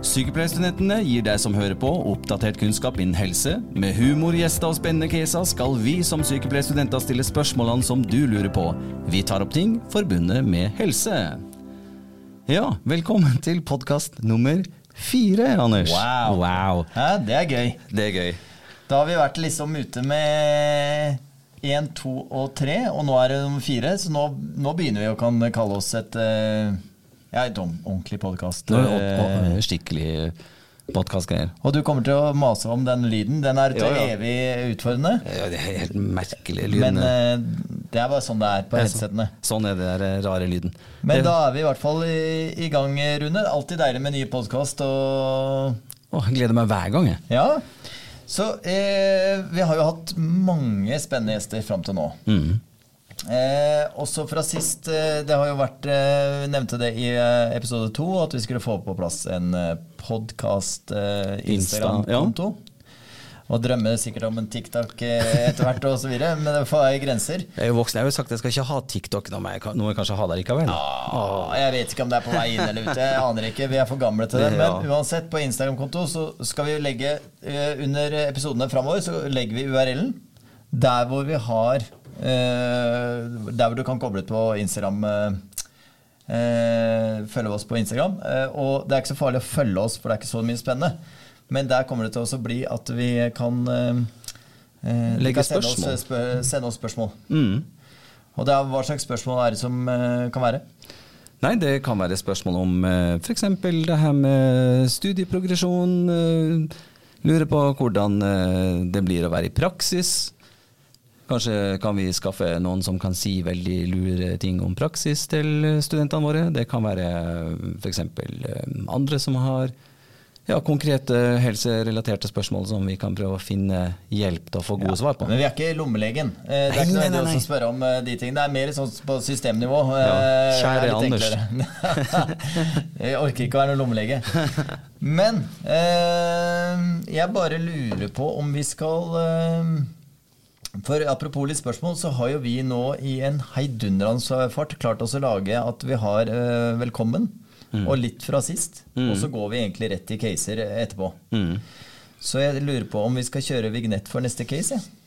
Sykepleierstudentene gir deg som hører på, oppdatert kunnskap innen helse. Med humor, gjester og spennende caser skal vi som sykepleierstudenter stille spørsmålene som du lurer på. Vi tar opp ting forbundet med helse. Ja, velkommen til podkast nummer fire, Anders. Wow. wow. Ja, det er gøy. Det er gøy. Da har vi vært liksom ute med én, to og tre, og nå er det nummer fire. Så nå, nå begynner vi å kan kalle oss et eh, ja, et ordentlig podkast. Skikkelig podkastgreier. Og du kommer til å mase om den lyden. Den er til Ja, ja. evig utfordrende. Ja, det er helt merkelig Men lyden. eh, det er bare sånn det er på headsetene. Sånn er det der eh, rare lyden. Men Det- da er vi i hvert fall i, i gang, Rune. Alltid deilig med ny podkast. Og Åh, gleder meg hver gang, jeg. ja. Så eh, vi har jo hatt mange spennende gjester fram til nå. Mm. Eh, også fra sist eh, Det har jo vært eh, nevnte det i eh, episode to at vi skulle få på plass en eh, podkast eh, Instagram-konto. Og drømmer sikkert om en TikTok eh, etter hvert og så videre, men det får være grenser. Jeg er jo voksen. Jeg har jo sagt at jeg skal ikke ha TikTok. Nå må jeg, nå må jeg kanskje ha det likevel. Ah, jeg vet ikke om det er på vei inn eller ute. Jeg aner ikke. Vi er for gamle til det. Men uansett, på Instagram-konto så skal vi legge eh, under episodene framover så legger vi URL-en der hvor vi har eh, Der hvor du kan koble på Instagram. eh, eh, følge oss på Instagram. Eh, og det er ikke så farlig å følge oss, for det er ikke så mye spennende. Men der kommer det til å bli at vi kan eh, eh, Legge kan sende oss, sende oss spørsmål. Mm. Og er, hva slags spørsmål er det som eh, kan være? Nei, det kan være spørsmål om eh, f.eks. det her med studieprogresjon. eh, Lurer på hvordan eh, det blir å være i praksis. Kanskje kan vi skaffe noen som kan si veldig lure ting om praksis til eh, studentene våre. Det kan være f.eks. andre som har ja, konkrete helserelaterte spørsmål som vi kan prøve å finne hjelp til å få gode svar på. Men vi er ikke lommelegen. Eh, Det er Nei, ikke noe nødvendig nei, nei. å spørre om eh, de tingene. Det er mer sånn på systemnivå. eh, Ja, kjære er Anders. jeg orker ikke å være noen lommelege. Men eh, jeg bare lurer på om vi skal eh, For apropos litt spørsmål, så har jo vi nå i en heidundrende fart klart oss å lage at vi har uh, Velkommen. Og litt fra sist. Og så går vi egentlig rett i caser etterpå. Mm. Så jeg lurer på om vi skal kjøre vignett for neste case. jeg.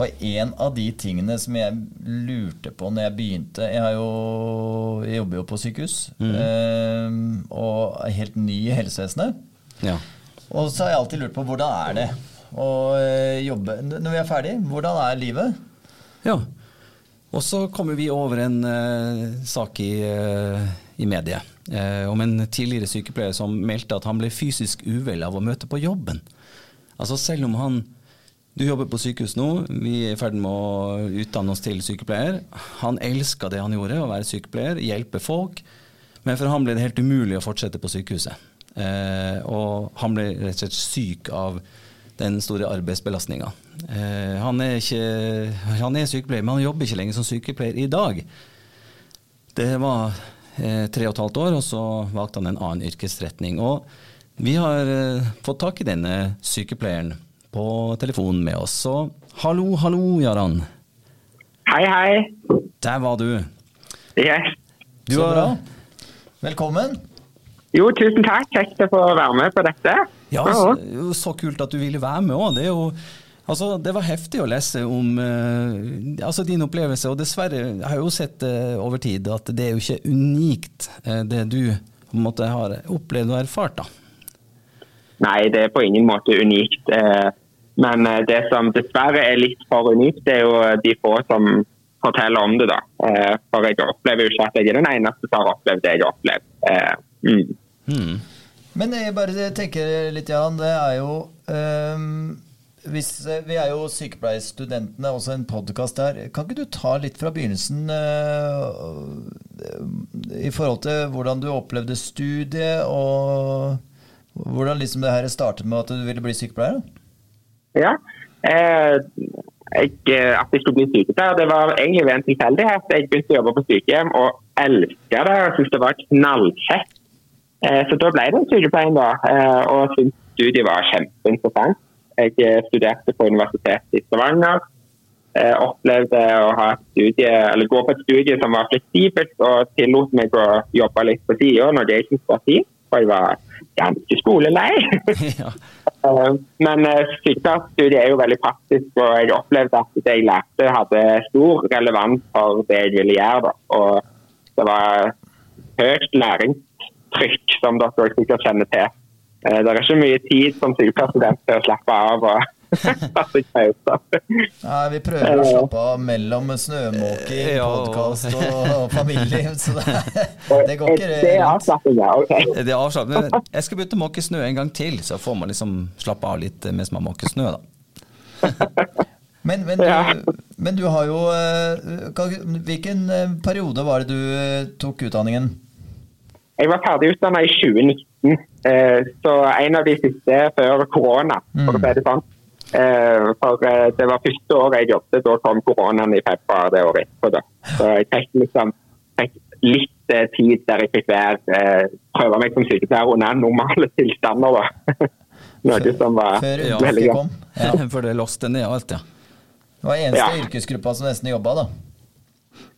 Og en av de tingene som jeg lurte på når jeg begynte Jeg, har jo, jeg jobber jo på sykehus, eh, og er helt ny i helsevesenet. Ja. Og så har jeg alltid lurt på hvordan er det å eh, jobbe Når vi er ferdig, hvordan er livet? Ja. Og så kommer vi over en eh, sak i, eh, i mediet eh, om en tidligere sykepleier som meldte at han ble fysisk uvel av å møte på jobben. Altså selv om han Du jobber på sykehus nå, vi er i ferd med å utdanne oss til sykepleier. Han elska det han gjorde, å være sykepleier, hjelpe folk. Men for han ble det helt umulig å fortsette på sykehuset. Eh, og han ble rett og slett syk av den store arbeidsbelastninga. Eh, han, er han er sykepleier, men han jobber ikke lenger som sykepleier i dag. Det var eh, tre og et halvt år, og så valgte han en annen yrkesretning. Og vi har eh, fått tak i denne sykepleieren på telefonen med oss. Så hallo, hallo, Jaran. Hei, hei. Der var du. Yes. du Så bra. Velkommen. Jo, tusen takk. Kjekt å få være med på dette. Ja, så, så kult at du ville være med òg. Det, altså, det var heftig å lese om eh, altså din opplevelse, og dessverre jeg har jo sett eh, over tid at det er jo ikke unikt, eh, det du på en måte har opplevd og erfart. da. Nei, det er på ingen måte unikt. eh, Men eh, det som dessverre er litt for unikt, det er jo de få som forteller om det, da. Eh, For jeg opplever jo ikke at jeg er den eneste som har opplevd det jeg har opplevd. Mm. Mm. Men jeg bare tenker litt, Jan. Det er jo um, hvis, Vi er jo sykepleierstudentene, også en podkast der. Kan ikke du ta litt fra begynnelsen uh, i forhold til hvordan du opplevde studiet, og hvordan liksom det her startet med at du ville bli sykepleier? Ja. Eh, jeg, eh, at jeg skulle bli sykepleier, det var egentlig ved en tilfeldighet. Jeg begynte å jobbe på sykehjem og elska det Jeg syntes det var knallfett. Eh, så da ble det sykepleien, da. Eh, og syntes studiet var kjempeinteressant. Jeg eh, studerte på Universitetet i Stavanger. Jeg opplevde å studie, gå på et studie som var fleksibelt og tillot meg å jobbe litt på sida når det ikke var tid. For jeg var ganske skolelei. ja. Men eh, sykepleierstudiet er jo veldig praktisk, og jeg opplevde at det jeg lærte hadde stor relevans for det jeg ville gjøre. Da. Og det var høyt læringstrykk, som dere sikkert kjenner til. Eh, Det er ikke mye tid som sykepleierstudent til å slappe av og ta. Nei, vi prøver å slappe av mellom snømåking, Ja. podkast og, familie familieliv, så det, det går ikke Det er avslappende, ok. Det er avslappende. Jeg skal begynne å måke snø en gang til, så får man liksom slappe av litt mens man måker snø, da. Men, men, du, men du har jo eh, Hvilken eh, periode var det du eh, tok utdanningen? Jeg var ferdig utdanna i 2019, eh, så en av de siste før korona, for å si det sånn. Eh, For eh, det var første året jeg jobbet, da kom koronaen i februar det året etterpå. da. Så jeg fikk liksom fikk litt eh, tid der jeg fikk være, eh, prøve meg som sykepleier under normale tilstander. da. Noe som var Før Ja. veldig godt. Ja. For det låste ned alt, ja. Det var eneste Ja. yrkesgruppa som nesten jobba, da.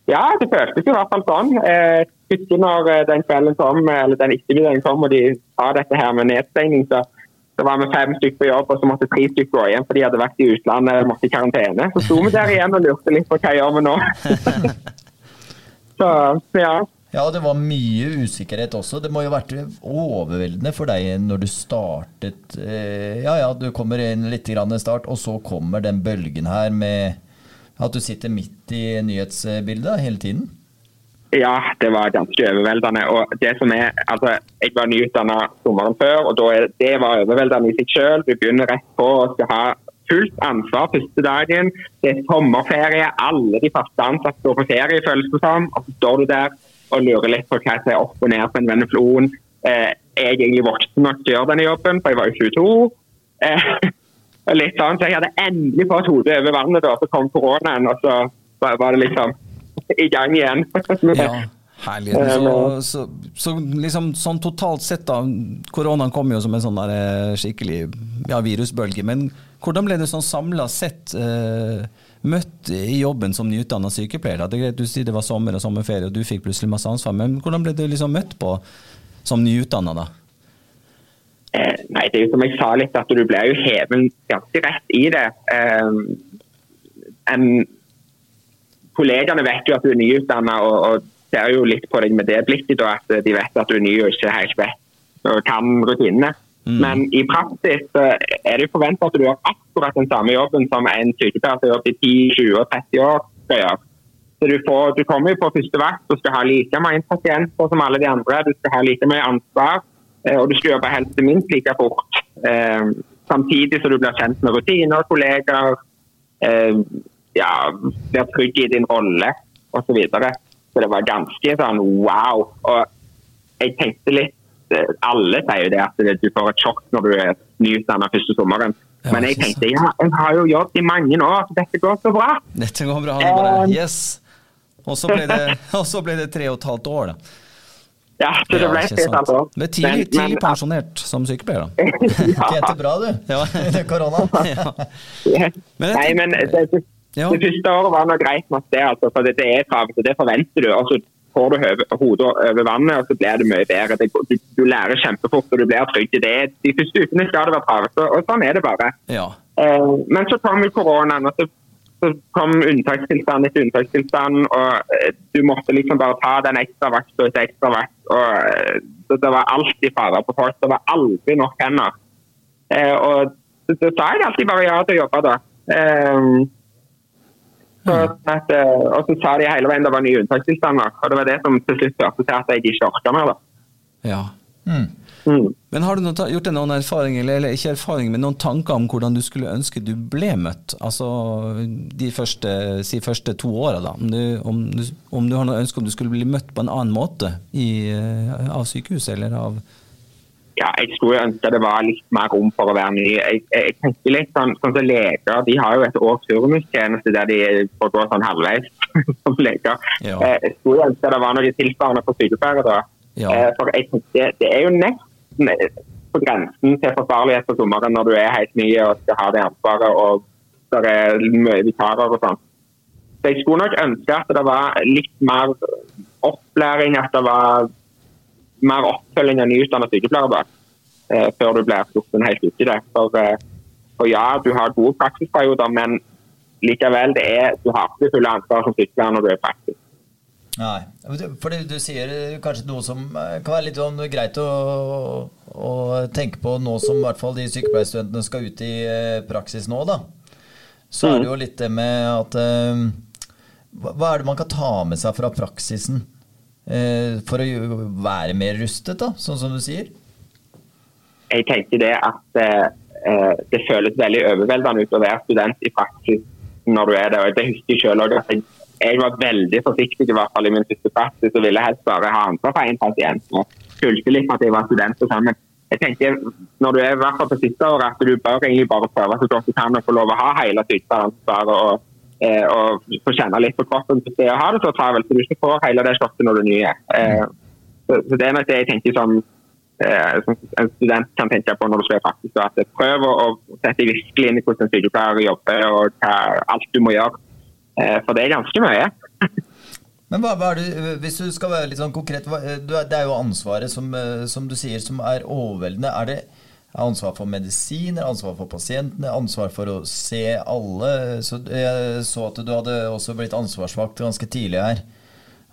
Ja, det føltes i hvert fall sånn. Eh, husker når den kvelden kom, eller den ettermiddagen kom, og de sa dette her med nedstengning, så, så var vi fem stykker på jobb, og så måtte tre stykker gå hjem, for de hadde vært i utlandet og måtte i karantene. Så sto vi der igjen og lurte litt på hva gjør vi nå. så ja. Ja, det var mye usikkerhet også. Det må jo ha vært overveldende for deg når du startet eh, Ja ja, du kommer inn litt grann i start, og så kommer den bølgen her med at du sitter midt i nyhetsbildet hele tiden. Ja, det var ganske overveldende. Og det som er, altså, Jeg var nyutdanna sommeren før, og er, det var overveldende i seg sjøl. Du begynner rett på og skal ha fullt ansvar første dagen. Det er sommerferie, alle de faste ansatte går på ferie, føles det som. Og så står du der og lurer litt på hva som er opp og ned på en veneflon. Eh, er jeg egentlig voksen nok til å gjøre denne jobben, for jeg var jo 22. Eh, litt sånn, så Jeg hadde endelig fått hodet over vannet, da, så kom koronaen, og så var det liksom i gang igjen. Ja, herlig. Så, så, så liksom sånn totalt sett, da. Koronaen kom jo som en sånn der eh, skikkelig ja, virusbølge. Men hvordan ble det sånn samla sett eh, møtt i jobben som nyutdanna sykepleier? Da? Det er greit du sier det var sommer og sommerferie, og du fikk plutselig masse ansvar, men hvordan ble du liksom møtt på som nyutdanna da? Eh, nei, det er jo som jeg sa litt, at du blir jo hevet ganske rett i det. Eh, en, kollegene vet jo at du er nyutdanna og, og ser jo litt på deg med det blikket, da, at de vet at du er ny og ikke helt vet og kan rutinene. Men i praksis så er det forventa at du gjør akkurat den samme jobben som en sykepleier som har gjort i 10, 20 og 30 år skal gjøre. Så du, får, du kommer jo på første vakt og skal ha like mange pasienter som alle de andre. Du skal ha like mye ansvar, eh, og du skal jobbe helst minst like fort. Eh, samtidig så du blir kjent med rutiner, kolleger, eh, ja, blir trygg i din rolle osv. Så, videre. så det var ganske sånn wow. Og jeg tenkte litt eh, Alle sier jo det at du får et sjokk når du er nyutdannet første sommeren. Ja, Men jeg tenkte ja, jeg har jo jobbet i mange år, så dette går så bra. Dette går bra. det Bare, Eh, yes. Og så ble det, og så ble det tre og et halvt år, da. Ja, så det Ja, ble ikke og et halvt sant. år. Ble tidlig, tidlig men- pensjonert som sykepleier, da. Tjente bra, du. Ja. Under korona. Ja. Ja. Men Nei, men det, Ja. det første året var noe greit nok det, altså, for det, det er travelt, og det forventer du. Og så får du hodet over vannet, og så blir det mye bedre. Det, du, du lærer kjempefort, og du blir trygg. Det, er- de første ukene skal det være travelt, og, og sånn er det bare. Ja. Eh, men så kom jo koronaen, og så, så kom unntakstilstand etter unntakstilstand. Og eh, du måtte liksom bare ta den ekstra vakt og et ekstra vakt. Og, eh, så det var alltid fare på folk. Det var aldri nok hender. Eh, og så, så sa jeg alltid bare ja til å jobbe, da. Eh, så at, eh, og så sa de hele veien det var nye unntakstilstander. Og det var det som til slutt førte til at jeg ikke orka mer. da. ja. Mm. Mm. Men har du noe, gjort deg noen erfaring, eller, eller ikke erfaring, men noen tanker om hvordan du skulle ønske du ble møtt? Altså de første, si første to åra, da. Om du, om, du, om du har noe ønske om du skulle bli møtt på en annen måte i, eh, av sykehuset, eller av ja, jeg skulle ønske det var litt mer rom for å være ny. Jeg, jeg, tenker litt sånn, sånn som Leger de har jo et års turnustjeneste der de får gå sånn halvveis som leger. Ja. Eh, Jeg skulle ønske det var noe tilsvarende for sykepleiere. Ja. Eh, For jeg tenker, Det er jo nesten på grensen til forsvarlighet på sommeren når du er helt ny og skal ha det ansvaret og det er mye vikarer og sånn. Så jeg skulle nok ønske at det var litt mer opplæring, at det var mer oppfølging av nyutdannede sykepleiere eh, før du blir sluppet helt i det. For, eh, for, ja, du har gode praksisperioder, men likevel, det er, du har ikke fulle ansvar som sykepleier når du er praktisk. Nei, for du sier kanskje noe som eh, kan være litt sånn greit å, å, tenke på nå som i hvert fall de sykepleierstudentene skal ut i praksis nå, da. Så er det jo litt det med at Hva er det man kan ta med seg fra praksisen Eh, for å være mer rustet, da, sånn som du sier? Jeg tenker det at eh, det føles veldig overveldende ut å være student i praksis når du er det. og Det husker jeg selv også. Jeg, jeg var veldig forsiktig i hvert fall i min første praksis og ville helst bare ha ansvar for én pasient. og Følte litt at jeg var student og sammen. Jeg tenker, Når du er i hvert fall på siste året, at du bør egentlig bare prøve så godt du kan å få lov å ha hele sykdomsansvaret. og Eh, og få kjenne litt på kroppen hvis det har det så travelt, så du ikke får hele det shottet når du er ny. Eh, så, så, det er nok det jeg tenker som, eh, som, en student kan tenke på når du skal praksis. at Prøv å, å sette virkelig inn i hvordan en sykepleier jobber og hva, alt du må gjøre. For det er ganske mye. Men hva, hva, er det, hvis du skal være litt sånn konkret, hva, Det er jo ansvaret som, som du sier som er overveldende. Er det, ansvar for medisiner, ansvar for pasientene, ansvar for å se alle. Så jeg så at du hadde også blitt ansvarsvakt ganske tidlig her.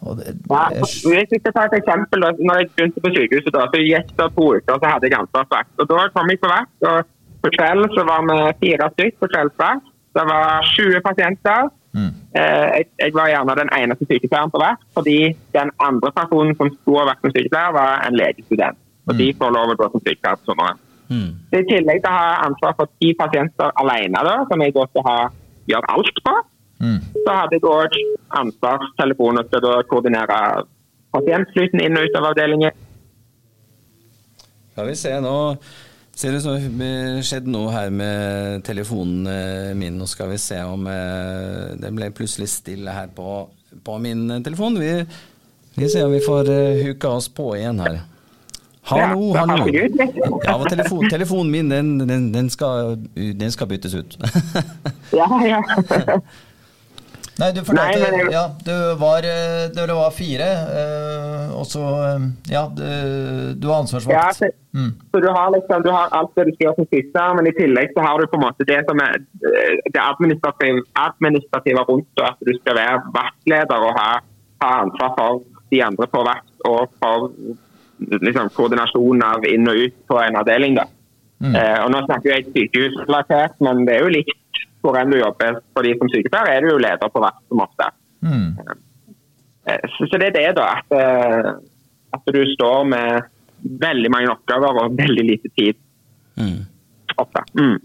Det, ja, hvis jeg tar et eksempel, da, når jeg begynte på sykehuset, da, så gikk det to uker, så hadde jeg ansvarsvakt. Og Da kom jeg på vakt. og På kveld så var vi fire stykker på kveldsvakt. Det var 20 pasienter. Mm. Eh, jeg, jeg, var gjerne den eneste sykepleieren på vakt, fordi den andre personen som sto og som sykepleier, var en legestudent. Og mm. de får lov å gå som sykepleier på sommeren. Mm. I tillegg til å ha ansvar for ti pasienter alene, da, som jeg da skal ha, gjøre alt på, mm. så hadde jeg òg ansvarstelefoner til å koordinere pasientflyten inn og ut av avdelingen. Skal vi se, nå ser det ut som skjedde noe her med telefonen eh, min. Nå skal vi se om eh, det ble plutselig stille her på, på min telefon. Vi, vi ser om vi får eh, huka oss på igjen her. Hallo, ja, hallo. Ja, telefon, telefonen min, den, den, den, skal, den, skal, byttes ut. ja, ja. Nei, du fortalte Nei, men... ja, du var, eh, du var fire, eh, og så eh, Ja, du, du har ansvarsvakt. Ja, så, mm. så, du har liksom, du har alt det du skal gjøre som siste, men i tillegg så har du på en måte det som er det administrative, administrative rundt, og at du skal være vaktleder og ha, ha ansvar for de andre på vakt og for liksom, koordinasjon av inn og ut på en avdeling. da. Mm. Eh, og Nå snakker jeg sykehusrelatert, men det er jo likt hvor enn du jobber. For de som sykepleier er du jo leder på vakt som ofte. Mm. Eh, så, så, det er det, da. At, eh, at, du står med veldig mange oppgaver og veldig lite tid. Mm. Ofte. Mm.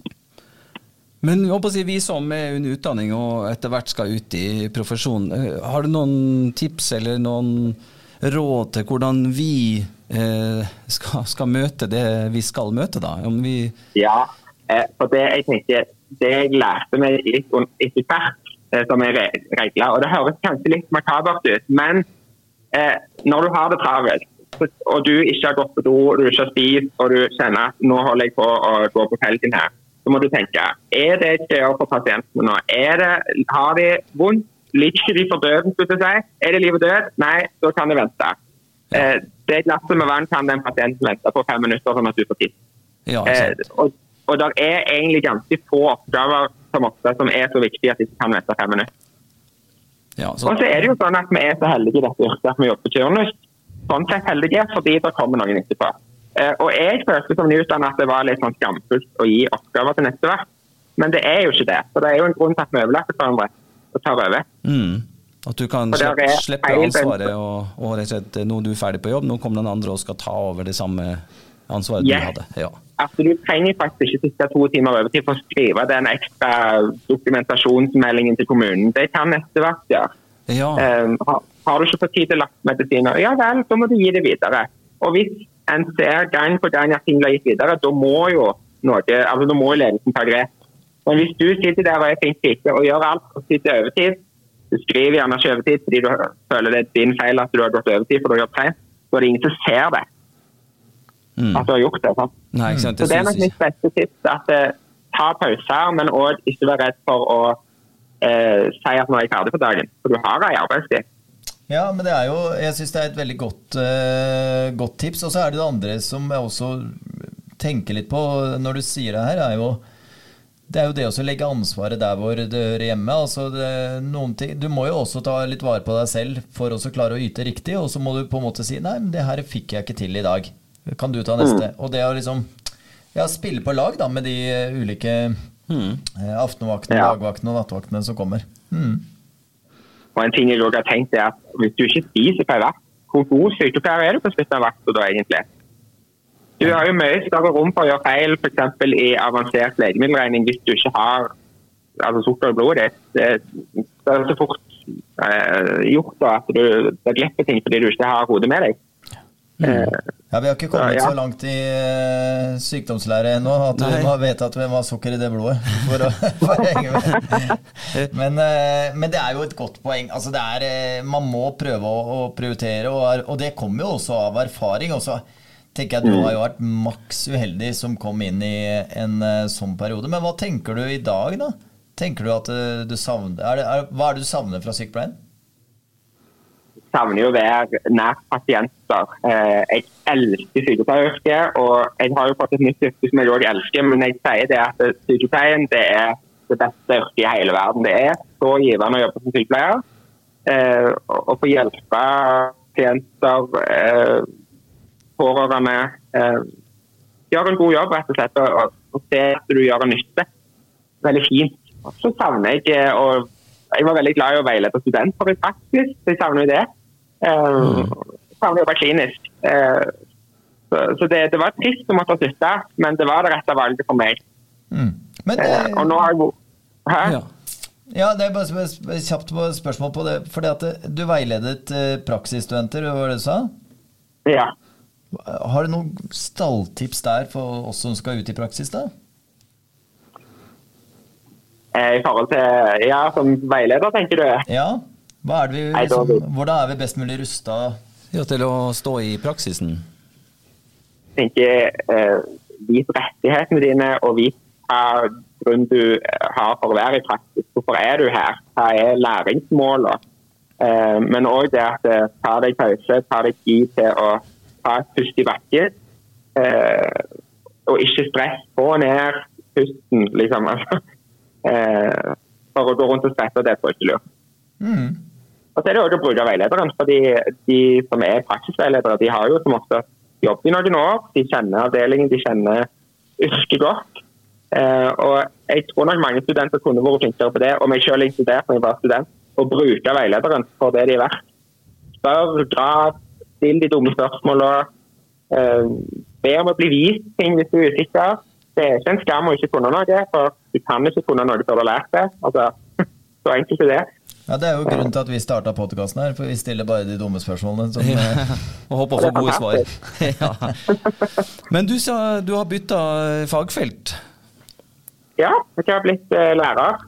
Men si, vi som er under utdanning og etter hvert skal ut i profesjon, eh, har du noen tips eller noen råd til hvordan vi skal, skal, møte det vi skal møte, da? Ja, eh, for det jeg tenker, det jeg lærte meg litt etter hvert, eh, som er regler, og det høres kanskje litt makabert ut, men eh, når du har det travelt, og du ikke har gått på do, du ikke har spist, og du kjenner at nå holder jeg på å gå på felgen her, så må du tenke er det et gjør for pasientene nå? Det, har de vondt? Ligger de for døden, jeg si? Er det liv og død? Nei, da kan det vente. Eh, det glasset med vann kan den pasienten vente på fem minutter, sånn at du får tid. Ja, eh, og, og det er egentlig ganske få oppgaver som ofte som er så viktige at de ikke kan vente fem minutter. Ja, så... Og så er det jo sånn at vi er så heldige i dette yrket at vi jobber turnus. Sånn sett heldige fordi det kommer noen etterpå. Eh, og jeg følte som nyutdannet at det var litt sånn skamfullt å gi oppgaver til neste vakt. Men det er jo ikke det. For det er jo en grunn til at vi overlapper hverandre og tar over. Mm. At du kan slippe, slippe ansvaret og, og rett og slett nå er du ferdig på jobb, nå kommer den andre og skal ta over det samme ansvaret yes. du hadde. Ja. Altså, du trenger faktisk ikke sitte to timer over til for å skrive den ekstra dokumentasjonsmeldingen til kommunen. Det kan neste vakt gjøre. Ja. Um, har, har, du ikke fått tid til lastmedisiner, ja vel, så må du gi det videre. Og hvis en ser gang på gang at ting blir gitt videre, da må jo noe, altså da må ledelsen ta grep. Men hvis du sitter der og er flink pike og gjør alt og sitter overtid, du skriver gjerne ikke overtid fordi du føler det er din feil at du har gått overtid for du har gjort feil. Så er det ingen som ser det. at du har gjort det. Sant? Nei, ikke sant. Så det er nok mitt beste tips. at eh, Ta pauser, men òg ikke vær redd for å eh, si at nå er jeg ferdig for dagen. For du har ei arbeidstid. Ja, men det er jo Jeg syns det er et veldig godt, eh, godt tips. Og så er det det andre som jeg også tenker litt på når du sier det her, er jo det er jo det å legge ansvaret der hvor det hører hjemme. Altså det, ting, du må jo også ta litt vare på deg selv for å klare å yte riktig, og så må du på en måte si 'nei, men det her fikk jeg ikke til i dag'. Kan du ta neste? Og det å liksom ja, spille på lag da med de eh, ulike mm. aftenvaktene, Ja. dagvaktene og nattvaktene som kommer. Mm. Og en ting jeg også har tenkt er at Hvis du ikke spiser på ei vakt, hvor god sykepleier er du på slutten av vakta da, egentlig? Du har jo mye større rom for å gjøre feil, f.eks. i avansert legemiddelregning, hvis du ikke har altså, sukker i blodet ditt. Det, det er så fort eh, gjort da, at du det glipper ting fordi du ikke har hodet med deg. Eh, Ja, Vi har ikke kommet så, ja. så langt i uh, sykdomslære ennå at Nei. vi må vite at vi må ha sukker i det blodet. For å, for å henge med. Men, uh, men det er jo et godt poeng. Altså det er, uh, man må prøve å, å prioritere, og, og det kommer jo også av erfaring. Og så tenker jeg at Du har jo vært maks uheldig som kom inn i en eh, sånn periode. Men hva tenker du i dag, da? Tenker du at eh, du savner, er det, er, Hva er det du savner fra sykepleien? savner jo å være nær pasienter. Eh, jeg elsker sykepleieryrket, og jeg har jo fått et nytt yrke som jeg òg elsker, men jeg sier det at sykepleien det er det beste yrket i hele verden. Det er så givende å jobbe som sykepleier. Å få hjelpe klienter, pårørende. Eh, gjøre en god jobb, rett og slett, og, og se at du gjør en nytte. Veldig fint. Så savner jeg eh, å jeg var veldig glad i å veilede studenter i praksis, så jeg savner jo det. Eh, Jeg savner å jobbe klinisk. Eh, så så det, det var trist å måtte slutte, men det var det rette valget for meg. Mm. Men Eh, eh, Og nå har jeg Hæ? Ja. Ja, det er bare kjapt på spørsmål på det. Fordi at du veiledet eh, praksisstudenter, var det du sa? Ja. Har du noen stalltips der for oss som skal ut i praksis, da? Eh, I forhold til Ja, som veileder, tenker du? Ja? Hva er det vi, liksom, hvordan er vi best mulig rusta? ja, til å stå i praksisen. Jeg tenker eh, Vis rettighetene dine, og vis hva grunn du eh, har for å være i praksis. Hvorfor er du her? Hva er læringsmålene? Eh, men òg det at eh, ta deg pause, ta deg tid til å ta et pust i bakken. Eh, og ikke stress. Få ned pusten, liksom. Altså, eh, for å gå rundt og stresse, det tror jeg ikke lurt. Mm. Og så er det også å bruke veilederen. fordi De som er praksisveiledere, de har jo som ofte jobbet i noen år. De kjenner avdelingen, de kjenner yrket godt. Eh, og jeg tror nok mange studenter kunne vært flinkere på det, og meg selv inkludert når jeg var student, å bruke veilederen for det de er verdt. Spør, grav, still de dumme spørsmålene. Eh, be om å bli vist ting hvis du er usikker. Det er ikke en skam å ikke kunne noe, for du kan ikke kunne noe før du har lært det. Altså, så enkelt er det. Ja, Det er jo grunnen til at vi starta podkasten her, for vi stiller bare de dumme spørsmålene. Som, ja, Og håper å få gode svar. ja. Men du sa du har bytta fagfelt. Ja, jeg har blitt eh, lærer.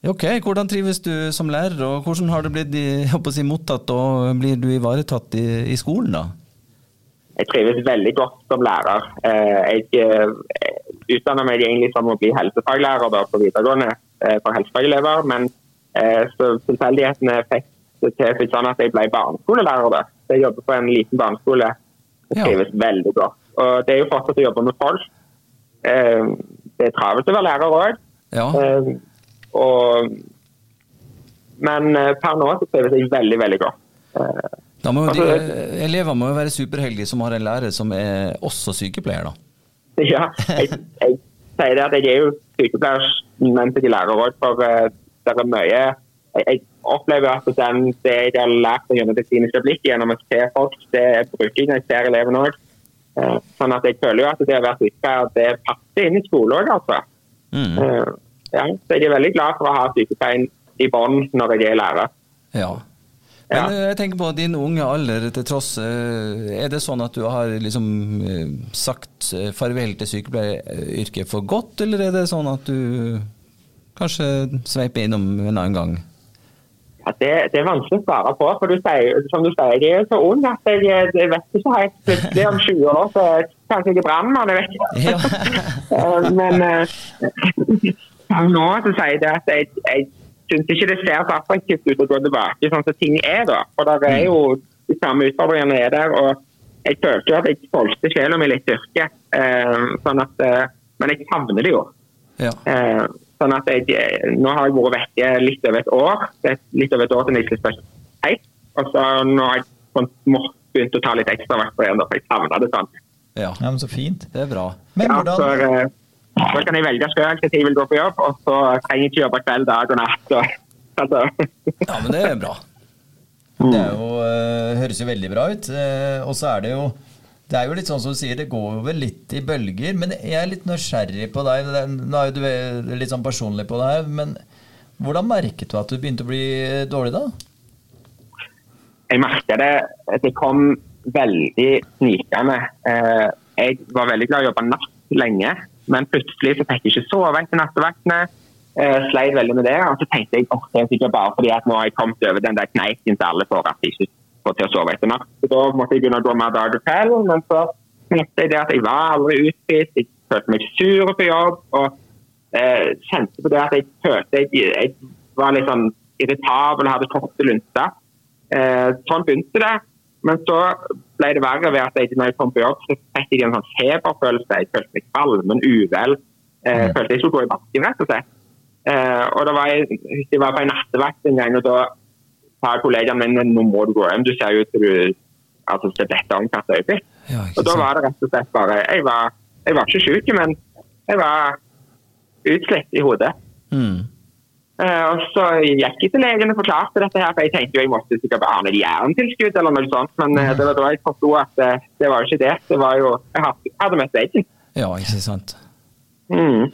Ok, Hvordan trives du som lærer, og hvordan har du blitt si, mottatt og blir du ivaretatt i, i skolen? da? Jeg trives veldig godt som lærer. Eh, Jeg eh, utdanner meg egentlig som å bli helsefaglærer da, på videregående eh, for helsefagelever, men så tilfeldighetene fikk det til sånn at jeg ble barneskolelærer. da. Så Jeg jobber på en liten barneskole og Ja. trives veldig godt. Og Det er jo fortsatt å jobbe med folk. Det er travelt å være lærer òg. Ja. Og Men eh, per nå så trives jeg veldig, veldig godt. Eh, Da må jo Altså, elever må jo være superheldige som har en lærer som er også sykepleier, da. Ja, jeg, jeg sier det at jeg er jo sykepleier, men er lærer òg, for det er mye jeg, jeg opplever at den, det jeg har lært gjennom det kliniske blikket, gjennom å se folk, det bruker jeg når jeg ser elevene òg. Sånn at jeg føler jo at det å være sykepleier, det passer inn i skole òg, altså. Mm. Ja, så jeg er veldig glad for å ha sykepleien i bånn når jeg er lærer. Ja. Men Ja. eh, jeg tenker på din unge alder til tross. eh, Er det sånn at du har liksom eh, sagt farvel til sykepleieryrket for godt, eller er det sånn at du kanskje sveiper innom en annen gang? Ja, det, det, er vanskelig å svare på. for du sier, Som du sier, jeg er så ung at jeg, jeg vet ikke helt. Plutselig om 20 år så kanskje jeg er brannmann. Jeg vet ikke. Ja. Men nå så sier jeg det at jeg, jeg syns ikke det ser så attraktivt ut å gå tilbake sånn som ting er. da. For det er jo de samme utfordringene er der. og Jeg følte jo at jeg solgte sjela mi litt styrke. Uh, sånn at, uh, men jeg savner det jo. Ja. Uh, sånn at jeg, Nå har jeg vært vekke litt over et år. Litt over et år til jeg skal helt. Og så nå har jeg sånn, begynt å ta litt ekstra vakter igjen, for jeg savna det sånn. Ja. ja, men Så fint. Det er bra. Men ja, hvordan... For, så kan jeg velge sjøl når jeg vil gå på jobb, og så trenger jeg ikke jobbe kveld, dag og natt. Så, altså. Ja, men det er bra. Det jo, uh, høres jo veldig bra ut. Uh, og så er det jo det er jo litt sånn som du sier, det går jo vel litt i bølger. Men jeg er litt nysgjerrig på deg. Nå er jo du litt sånn personlig på det her. Men hvordan merket du at du begynte å bli dårlig da? Jeg merket det det kom veldig snikende. Eh, jeg var veldig glad i å jobbe natt lenge. Men plutselig så fikk jeg ikke sove etter nattevaktene. Uh, sleit veldig med det. Og så tenkte jeg at det er sikkert bare fordi at nå har jeg kommet over den der kneiken til alle får at de ikke får til å sove etter natt. Så da måtte jeg begynne å gå mer dag og kveld. Men så tenkte jeg det at jeg var aldri utspist, jeg følte meg sur på jobb. Og uh, kjente på det at jeg følte jeg, jeg var litt sånn irritabel og hadde korte lunter. Uh, sånn begynte det. Men så ble det verre ved at jeg, når jeg kom på jobb, så fikk jeg en sånn feberfølelse. Jeg følte meg kvalm, uvel. Eh, mm. følte jeg skulle gå i bakken, rett og slett. Eh, og da var jeg, jeg var på en nattevakt en gang, og da sa kollegaen min nå må du gå hjem. Du ser jo ut som du altså, ser dette om hvert øyeblikk. Ja, og da var det rett og slett bare Jeg var, jeg var ikke syk, men jeg var utslitt i hodet. Mm. Uh, og Så gikk jeg til legen og forklarte dette, her, for jeg tenkte jo jeg måtte sikkert ha et jerntilskudd eller noe sånt. Men uh, det var da jeg forsto at uh, det var jo ikke det. Det var jo Jeg hadde, møtt veggen. Ja, ikke sant. Mm.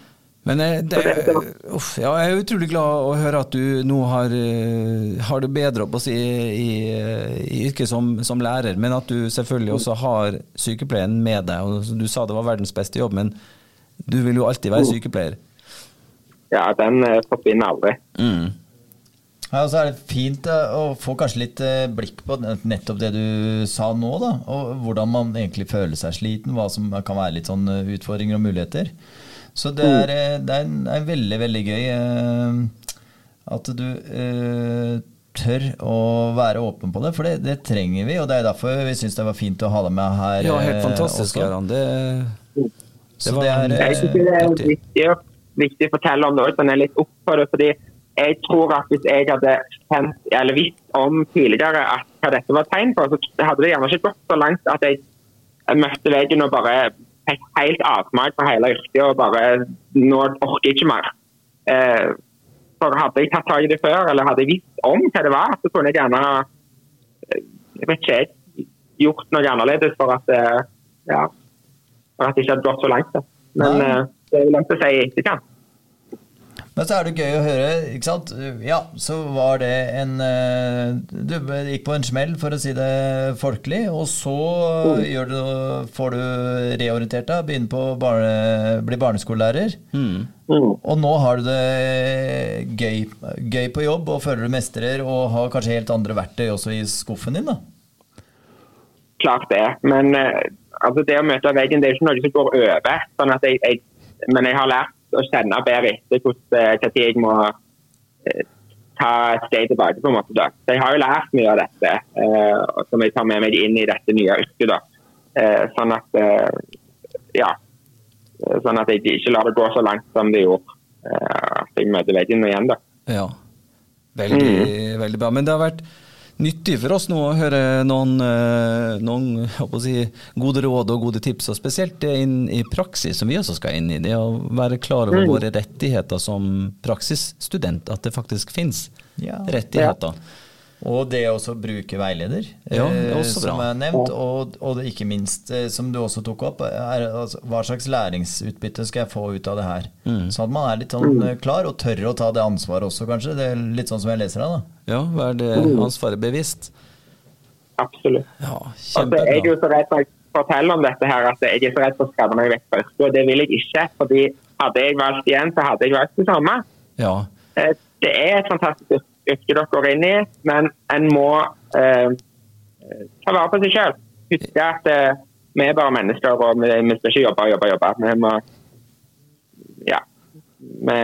Men det, uff, ja, jeg er utrolig glad å høre at du nå har, har det bedre si, i, i, yrket som, som, lærer, men at du selvfølgelig også har sykepleien med deg. Og du sa det var verdens beste jobb, men du vil jo alltid være mm. sykepleier ja, den eh, forsvinner aldri. Mm. Ja, og så er det fint eh, å få kanskje litt eh, blikk på nettopp det du sa nå. da, og Hvordan man egentlig føler seg sliten, hva som kan være litt sånn utfordringer og muligheter. Så det er, det er, en, er veldig, veldig gøy at du eh, tør å være åpen på det, for det, det, trenger vi. Og det er derfor vi syns det var fint å ha deg med her. Ja, helt fantastisk, Gøran. Det, det, var, det er, jeg synes det er viktig viktig å fortelle om det òg, jeg er litt opp for det. fordi jeg tror at hvis jeg hadde kjent, eller visst om tidligere at hva dette var tegn på, så hadde det gjerne ikke gått så langt at jeg, møtte veggen og bare fikk helt avsmak på hele yrket og bare Nå orker jeg ikke mer. Eh, for Hadde jeg tatt tak i det før, eller hadde jeg visst om hva det var, så kunne jeg gjerne eh, jeg vet ikke, jeg, gjort noe annerledes for at, eh, ja, for at det ikke hadde gått så langt. Men Nei. Det er langt å si i etterkant. Men så er det gøy å høre, ikke sant. Ja, så var det en eh, Du gikk på en smell, for å si det folkelig, og så mm. du, får du reorientert deg, begynner på barne, bli barneskolelærer. Mm. Mm. Og nå har du det gøy, gøy, på jobb og føler du mestrer, og har kanskje helt andre verktøy også i skuffen din, da? Klart det, men eh, altså, det å møte veggen det er ikke noe som går over. sånn at jeg, jeg men jeg har lært å kjenne bedre etter når eh, jeg må eh, ta et steg tilbake. på en måte da. Så Jeg har jo lært mye av dette, eh, som jeg tar med meg inn i dette nye yrket. da. Eh, sånn at eh, ja, sånn at jeg ikke lar det gå så langt som det gjorde. At jeg møter veggen igjen. da. Ja, veldig, mm. veldig bra. Men det har vært nyttig for oss nå å høre noen, eh, noen si, gode råd og gode tips, og spesielt det inn i praksis, som vi også skal inn i. Det å være klar over mm. våre rettigheter som praksisstudent, at det faktisk finnes ja. rettigheter. Ja. Og det å bruke veileder, ja, er eh, som er nevnt. Og, og ikke minst, eh, som du også tok opp, er altså, hva slags læringsutbytte skal jeg få ut av det her? Mm. Sånn at man er litt sånn mm. eh, klar, og tør å ta det ansvaret også, kanskje. Det er litt sånn som jeg leser deg, da. Ja, være det mm. ansvaret bevisst. Absolutt. Ja, altså, jeg er jo så redd for å fortelle om dette her, at jeg er så redd for å skade meg vekk fra yrket, og det vil jeg ikke. fordi hadde jeg valgt igjen, så hadde jeg valgt det samme. Ja. Det er et fantastisk yrke yrket dere går inn i, men en må eh, ta vare på seg sjøl. Huske at eh, vi er bare mennesker, og vi, vi skal ikke jobbe, og jobbe, jobbe. Vi må ja, vi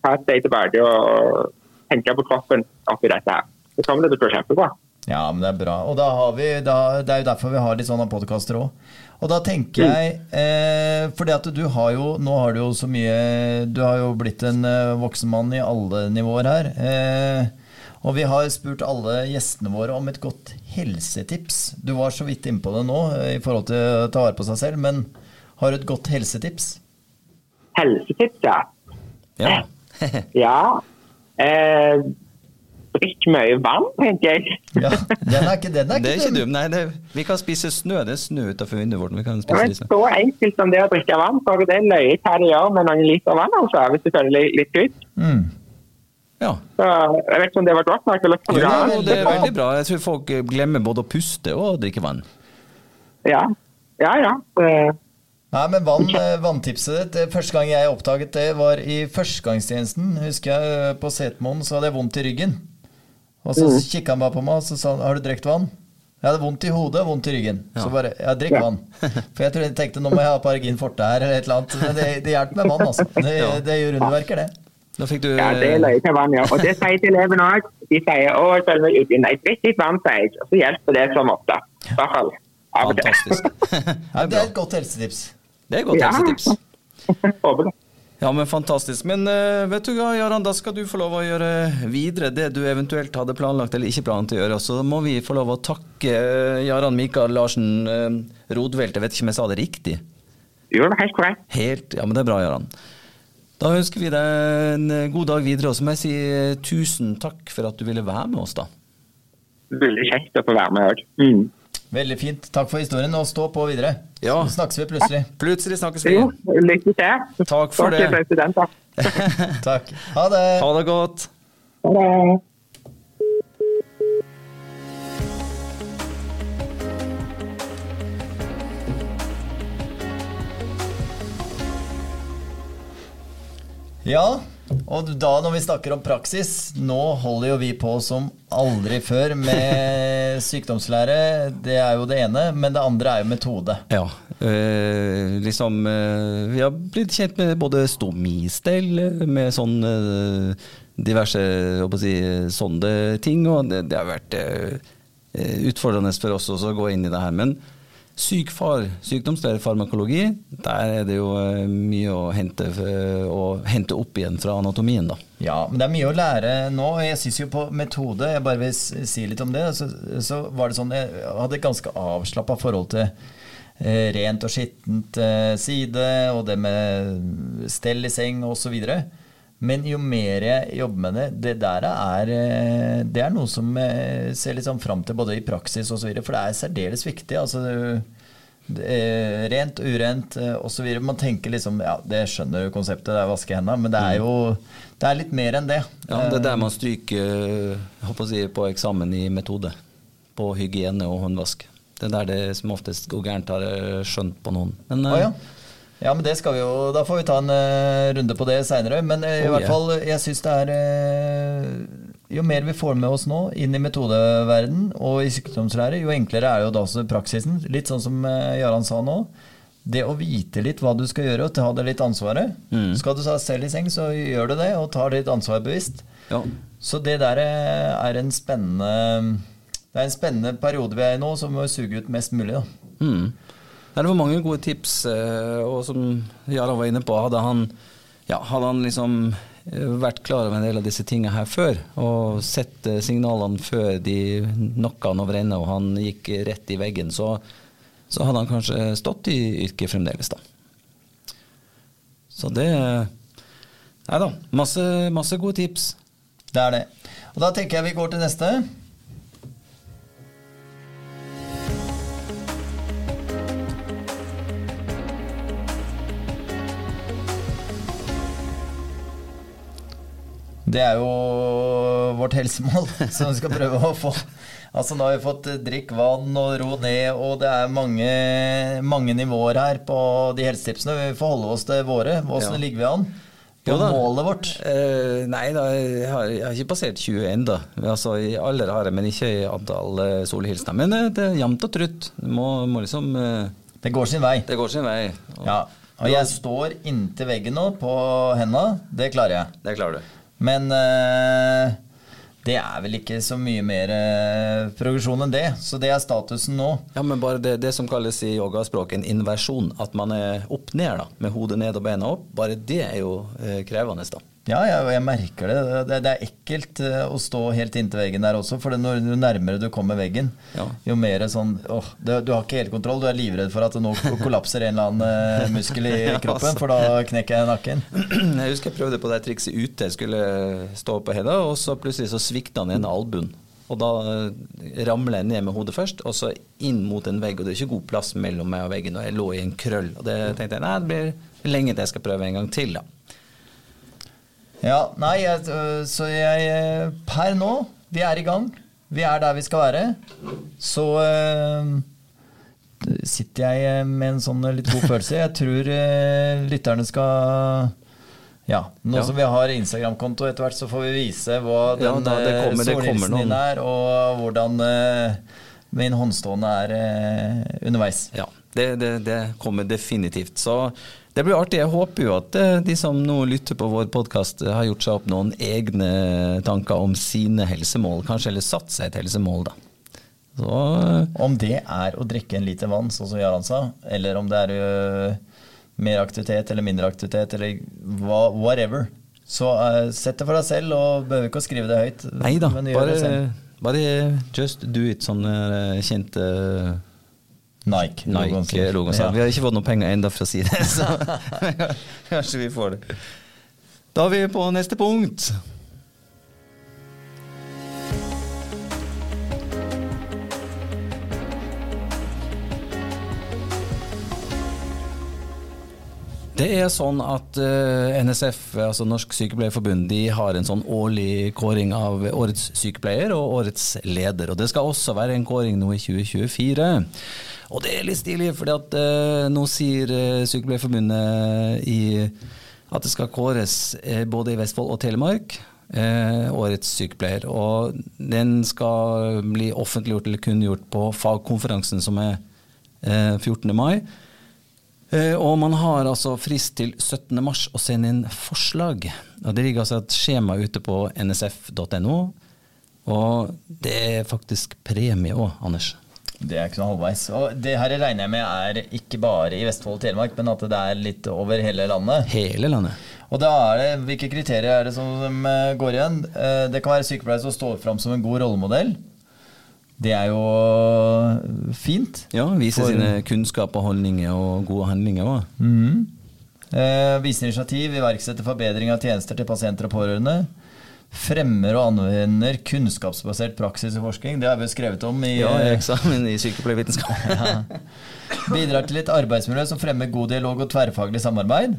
ta et steg tilbake og tenke på kroppen oppi dette her. Så kommer det til å gå kjempebra. Ja, men det er bra. Og da har vi, da, det er jo derfor vi har litt sånne podkaster òg. Og da tenker jeg eh, fordi at du har jo Nå har du jo så mye Du har jo blitt en eh, voksen mann i alle nivåer her. Eh, og vi har spurt alle gjestene våre om et godt helsetips. Du var så vidt innpå det nå eh, i forhold til å ta vare på seg selv, men har du et godt helsetips? Helsetips, ja. Ja. Ja. Eh, Drikk mye vann, tenker jeg. Ja, den er ikke, den er Det er ikke ikke dum. Nei, det, vi kan spise snø. Det er snø utenfor vinduet vårt. Vi kan spise det er så enkelt som det å drikke vann, for det er løye hva det gjør med noen liter vann, altså, hvis du føler deg litt ut. Mm. Ja. Så jeg vet ikke om det var godt nok. Eller Jo, ja, det er veldig bra. Jeg tror folk glemmer både å puste og å drikke vann. Ja, ja. ja. Eh, Nei, men vann, Vanntipset ditt det Første gang jeg oppdaget det, var i førstegangstjenesten. Husker jeg På Setermoen så hadde jeg vondt i ryggen. Og så Mm. kikka han bare på meg og så sa han, har du drukket vann. Jeg hadde vondt i hodet og vondt i ryggen. Så bare ja, drikk Ja. vann. For jeg tror jeg tenkte nå må jeg ha Paragin forte her eller et eller annet. Men det, det hjelper med vann, altså. Det, Ja. det gjør underverker, det. Du ja, det løye til vann, ja. Og det sier til elevene òg. De sier å, jeg føler meg ute. Nei, drikk litt vann, sier jeg. Og så hjelper det som ofte. I hvert fall. Fantastisk. Det er et godt helsetips. Det er et godt helsetips. Håper det. Ja, men fantastisk. Men eh, vet du hva, Jaran, da skal du få lov å gjøre videre det du eventuelt hadde planlagt eller ikke planlagt å gjøre. Så må vi få lov å takke eh, Jaran Mikael Larsen eh, Rodvelt. Jeg vet ikke om jeg sa det riktig. Jo, det er helt korrekt. Helt, ja, men det er bra, Jaran. Da ønsker vi deg en god dag videre, og så må jeg si tusen takk for at du ville være med oss, da. Veldig kjekt å få være med òg. Mm. Veldig fint. Takk for historien, og stå på videre. Ja. Så snakkes vi plutselig. Plutselig snakkes vi. Jo, lykke til. Takk for det. Takk. Ha det. Ha det godt. Ha det. Ja, og da når vi snakker om praksis Nå holder jo vi på som aldri før med sykdomslære. Det er jo det ene. Men det andre er jo metode. Ja. Øh, liksom øh, Vi har blitt kjent med både stomistell, med sånn øh, diverse si, sånne ting, og det, det har vært utfordrende for oss også å gå inn i det her. Men syk far, sykdomslære, farmakologi, der er det jo eh, mye å hente, eh, å hente opp igjen fra anatomien, da. Ja, men det er mye å lære nå. og Jeg syns jo på metode Jeg bare vil si litt om det. Så, så var det sånn Jeg hadde et ganske avslappa forhold til eh, rent og skittent side, og det med stell i seng osv. Men jo mer jeg jobber med det, det der er, eh, det er noe som jeg ser litt sånn fram til både i praksis osv. For det er særdeles viktig. altså er Rent, urent osv. Man tenker liksom Ja, det skjønner jo konseptet, det er å vaske hendene, men det er jo det er litt mer enn det. Ja, det er der man stryker eh, si, på eksamen i metode. På hygiene og håndvask. Det er der det som oftest går gærent, har jeg skjønt på noen. Men eh, ja. Ja, men det skal vi jo Da får vi ta en uh, runde på det seinere. Men uh, i Oh, hvert yeah. fall, jeg syns det er uh, Jo mer vi får med oss nå inn i metodeverden og i sykdomslære, jo enklere er jo da også praksisen. Litt sånn som eh, Jaran sa nå. Det å vite litt hva du skal gjøre, og ta det litt ansvaret. Mm. Skal du ta selv i seng, så gjør du det, og tar ditt ansvar bevisst. ja. Så det der er en spennende Det er en spennende periode vi er i nå, som må suge ut mest mulig. da. Mm. Det var mange gode tips, eh, og som Jarand var inne på, hadde han, ja, hadde han liksom eh, vært klar over en del av disse tingene her før, og sett eh, signalene før de knocka han over ende og han gikk rett i veggen, så, så hadde han kanskje stått i yrket fremdeles, da. Så det Nei da, masse, masse gode tips. Det er det. Og da tenker jeg vi går til neste. Det er jo vårt helsemål som vi skal prøve å få. Altså Nå har vi fått eh, drikk vann og ro ned, og det er mange, mange nivåer her på de helsetipsene. Vi får holde oss til våre. Åssen Ja. ligger vi an? på målet vårt? Uh, nei da, jeg har, jeg har ikke passert 20 ennå. Altså, I alder har jeg, men ikke i antall uh, solhilsener. Men uh, det er jevnt og trutt. Må, må liksom Det går sin vei. Det går sin vei. Og Ja. Og jeg står inntil veggen nå på henda. Det klarer jeg. Det klarer du. Men eh, det er vel ikke så mye mer eh, progresjon enn det. Så det er statusen nå. Ja, men bare det, det som kalles i yogaspråk en inversjon, at man er opp ned, da, med hodet ned og beina opp, bare det er jo eh, krevende, da. Ja, jeg, jeg merker det. det. Det er ekkelt eh, å stå helt inntil veggen der også. For når jo nærmere du kommer veggen, Ja. jo mer sånn åh, du, du har ikke helt kontroll. Du er livredd for at det nå kollapser en eller annen eh, muskel i kroppen, altså. for da knekker jeg nakken. Jeg husker jeg prøvde på det trikset ute. Jeg skulle stå på henda, og så plutselig så svikta den ene albuen. Og da eh, ramler jeg ned med hodet først, og så inn mot en vegg. Og det er ikke god plass mellom meg og veggen, og jeg lå i en krøll. Og det tenkte jeg nei, det blir lenge til jeg skal prøve en gang til, da. Ja, nei, øh, så jeg øh, Per nå, vi er i gang. Vi er der vi skal være. Så øh, sitter jeg med en sånn litt god følelse. Jeg tror lytterne skal Ja, nå Ja. som vi har Instagram-konto etter hvert, så får vi vise hva Ja, den kommer- solhilsen din er, og hvordan uh, min håndstående er uh, underveis. Ja, det, det, det kommer definitivt. Så det blir artig. Jeg håper jo at eh, de som nå lytter på vår podkast, har gjort seg opp noen egne tanker om sine helsemål. Kanskje eller satt seg et helsemål, da. Så eh, Om det er å drikke en liter vann, sånn som Jarand sa, eller om det er mer aktivitet eller mindre aktivitet, eller whatever, så sett det for deg selv, og behøver ikke å skrive det høyt. nei da, bare, bare just do it, sånn eh, kjente Nike. Nike-logoen. Ja. Vi har ikke fått noe penger ennå for å si det, så kanskje vi får det. Da er vi på neste punkt. Det er sånn at eh, NSF, altså Norsk Sykepleierforbund, de har en sånn årlig kåring av årets sykepleier og årets leder. Og det skal også være en kåring nå i 2024. Og det er litt stilig, for nå sier uh, Sykepleierforbundet i, at det skal kåres uh, både i Vestfold og Telemark. Eh, årets sykepleier. Og den skal bli offentliggjort eller kunngjort på fagkonferansen som er eh, 14. mai. Eh, Og man har altså frist til 17. mars å sende inn forslag. Og Det ligger altså et skjema ute på nsf.no. Og det er faktisk premie òg, Anders. Det er ikke noe halvveis. Og det her regner jeg med er ikke bare i Vestfold og Telemark, men at det er litt over hele landet. Hele landet. Og da er det, Hvilke kriterier er det som eh, går igjen? Eh, Det kan være sykepleiere som står fram som en god rollemodell. Det er jo fint. Ja, Vise For- sine kunnskaper, holdninger og gode handlinger òg. Mm. Eh, Vise initiativ, iverksette forbedring av tjenester til pasienter og pårørende. Fremmer og anvender kunnskapsbasert praksis og forskning. Det har vi skrevet om i Ja, i eksamen i sykepleiervitenskap. ja. Bidrar til et arbeidsmiljø som fremmer god dialog og tverrfaglig samarbeid.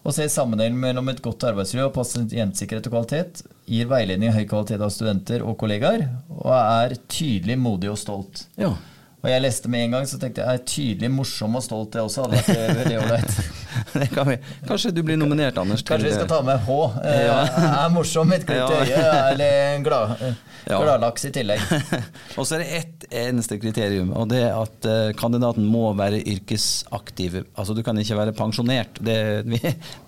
Og ser sammenhengen mellom et godt arbeidsmiljø og pasientsikkerhet og kvalitet. Gir veiledning av høy kvalitet av studenter og kollegaer. Og er tydelig, modig og stolt. Ja. Og jeg leste med en gang, så tenkte jeg er tydelig, morsom og stolt. jeg også hadde vært eh, veldig ålreit. Det kan vi. Kanskje du blir nominert, Anders. Kanskje vi skal ta med H. Eh, Ja. Er morsom et glimt i øyet, eller en glad, eh, gladlaks i tillegg. Og så er det ett eneste kriterium, og det er at eh, kandidaten må være yrkesaktiv. Altså du kan ikke være pensjonert. Det, vi,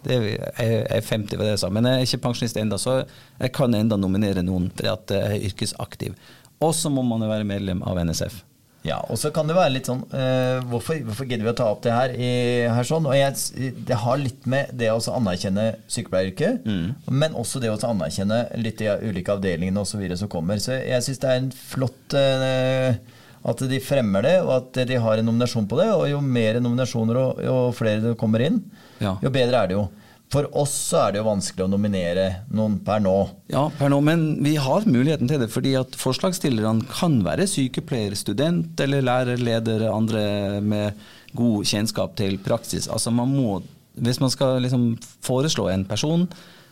det, jeg er 50 ved det jeg sa, men jeg er ikke pensjonist ennå, så jeg kan enda nominere noen fordi at jeg er yrkesaktiv. Og så må man være medlem av NSF. Ja, og så kan det være litt sånn uh, hvorfor, hvorfor gidder vi å ta opp det her, i, her sånn? Og jeg, det har litt med det å anerkjenne sykepleieryrket, men også det å anerkjenne litt de ulike avdelingene osv. som kommer. Så jeg syns det er en flott uh, at de fremmer det, og at de har en nominasjon på det. Og jo mer nominasjoner og jo flere det kommer inn, Ja. jo bedre er det jo. For oss så er det jo vanskelig å nominere noen per nå. Ja, per nå, men vi har muligheten til det, fordi at forslagsstillerne kan være sykepleier, student eller lærer, leder, andre med god kjennskap til praksis. Altså man må, Hvis man skal liksom foreslå en person,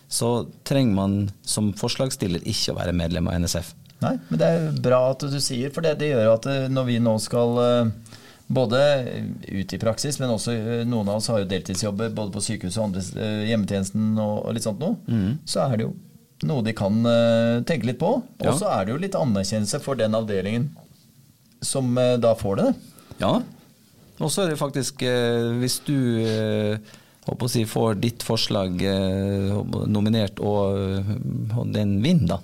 så trenger man som forslagsstiller ikke å være medlem av NSF. Nei, men det er bra at du sier, for det, det gjør at eh, når vi nå skal eh, både ut i praksis, men også eh, noen av oss har jo deltidsjobber både på sykehuset og andre, eh, hjemmetjenesten og, og litt sånt noe, Mm. så er det jo noe de kan eh, tenke litt på. Og Ja. så er det jo litt anerkjennelse for den avdelingen som eh, da får det. Ja. Og så er det faktisk, eh, hvis du eh, håper å si, får ditt forslag eh, nominert og, eh, og den vinner, da,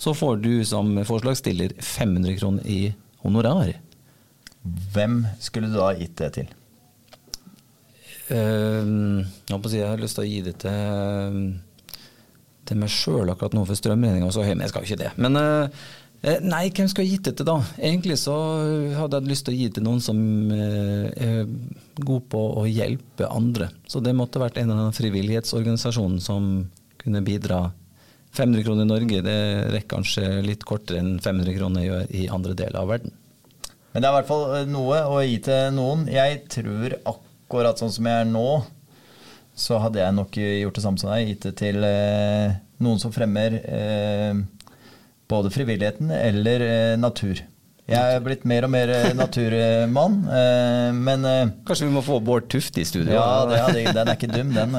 så får du som forslagsstiller 500 kroner i honorar. Hvem skulle du da gitt det til? Uh, jeg, har lyst til å gi det til, til meg sjøl akkurat nå, for strømregninga så høy, men jeg skal jo ikke det. Men eh, nei, hvem skal jeg gitt det til da? Egentlig så hadde jeg lyst til å gi det til noen som eh, er god på å hjelpe andre. Så det måtte vært en av annen frivillighetsorganisasjonen som kunne bidra. 500 kroner i Norge, det rekker kanskje litt kortere enn 500 kroner gjør i andre deler av verden. Men det er i hvert fall eh, noe å gi til noen. Jeg tror akkurat sånn som jeg er nå, så hadde jeg nok gjort det samme som deg. Gitt det til eh, noen som fremmer eh, både frivilligheten eller eh, natur. Jeg er blitt mer og mer eh, naturmann, eh, men eh, Kanskje vi må få Bård Tufte i studio? ja, det, den er ikke dum, den.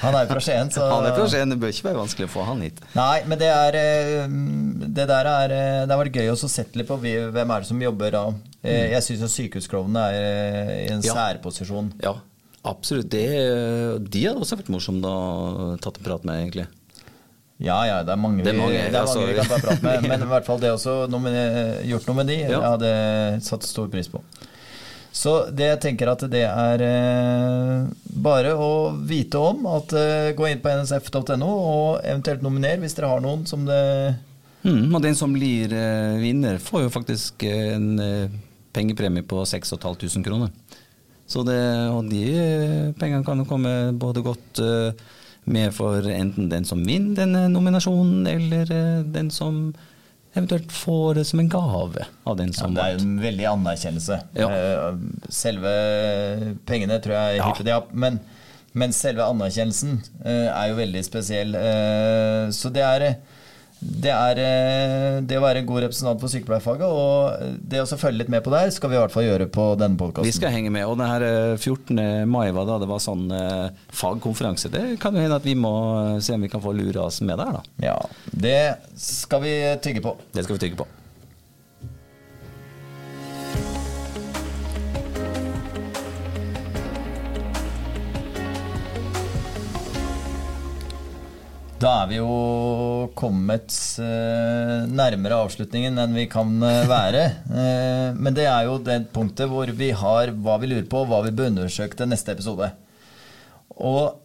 Han er jo fra Skien, så Han er fra Skien, det bør ikke være vanskelig å få han hit. Nei, men det er Det der er Det har vært gøy å sette litt på hvem er det som jobber da. Eh, Jeg syns sykehusklovnene er i en Mm. Ja. særposisjon. Ja, absolutt. Det, de hadde også vært morsomme å tatt en prat med, egentlig. Ja, ja, det er mange, Det er vi, det er altså. mange vi kan ta prat med. Men i hvert fall det også nomine- gjort noe med de, Ja. jeg hadde satt stor pris på. Så det jeg tenker at det er eh, bare å vite om at eh, gå inn på nsf.no og eventuelt nominer hvis dere har noen som det Mm, og den som blir eh, vinner, får jo faktisk eh, en eh, pengepremie på 6500 kroner. Så det, og de eh, pengene kan jo komme både godt med for enten den som vinner denne nominasjonen, eller eh, den som eventuelt får det som en gave av den ja, som Det er jo en veldig anerkjennelse. Ja. Eh, Selve pengene tror jeg Ja. hipper de opp, men, men selve anerkjennelsen eh, er jo veldig spesiell. Så det er det er eh, det å være god representant for sykepleierfaget, og det å følge litt med på der, skal vi i hvert fall gjøre på denne podkasten. Vi skal henge med. Og denne her eh, 14. mai var da det var sånn eh, fagkonferanse. Det kan jo hende at vi må se om vi kan få lura oss med der, da. Ja, det skal vi tygge på. Det skal vi tygge på. Da er vi jo kommet eh, nærmere avslutningen enn vi kan eh, være. Eh, men det er jo det punktet hvor vi har hva vi lurer på, hva vi bør undersøke til neste episode. Og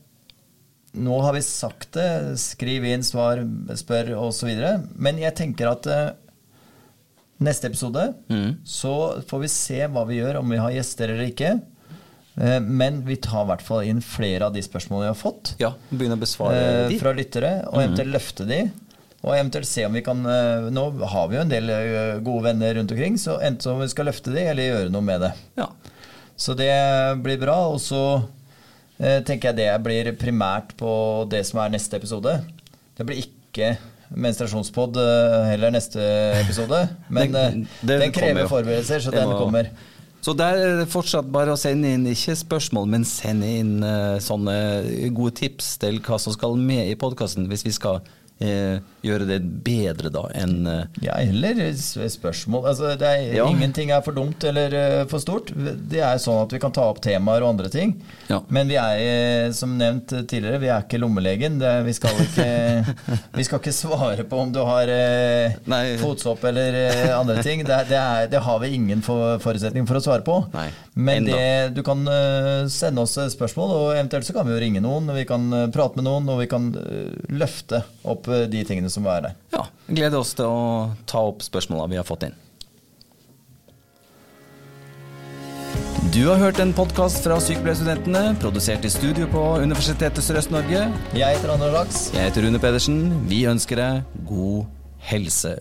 nå har vi sagt det. Skriv inn svar, spør osv. Men jeg tenker at neste episode Mm. så får vi se hva vi gjør, om vi har gjester eller ikke. Eh, Men vi tar i hvert fall inn flere av de spørsmålene vi har fått Ja, begynner å besvare eh, de. fra lyttere, og eventuelt løfte de. Og eventuelt se om vi kan eh, Nå har vi jo en del gode venner rundt omkring, så enten om vi skal løfte de, eller gjøre noe med det. Ja. Så det blir bra. Og så eh, tenker jeg det blir primært på det som er neste episode. Det blir ikke menstruasjonspod heller neste episode, men Den- den, den krever kommer forberedelser, så den kommer. Så der er det fortsatt bare å sende inn, ikke spørsmål, men sende inn uh, sånne gode tips til hva som skal med i podkasten, hvis vi skal eh, gjøre det bedre da enn eh, Ja, eller spørsmål. Altså, det er, Ja. Ingenting er for dumt eller uh, for stort. Det er sånn at vi kan ta opp temaer og andre ting. Ja. Men vi er, eh, som nevnt tidligere, vi er ikke lommelegen. Det, vi, skal ikke, vi skal ikke svare på om du har uh, fotsopp eller uh, andre ting. Det, det, er, det har vi ingen for, forutsetning for å svare på. Nei, Men det, du kan sende oss spørsmål, og eventuelt så kan vi jo ringe noen. Vi kan prate med noen, og vi kan løfte opp de tingene som er der. Ja, gleder oss til å ta opp spørsmålene vi har fått inn. Du har hørt en podkast fra Sykepleierstudentene, produsert i studio på Universitetet Sørøst-Norge. Jeg heter Anders Laks. Jeg heter Rune Pedersen. Vi ønsker deg god helse.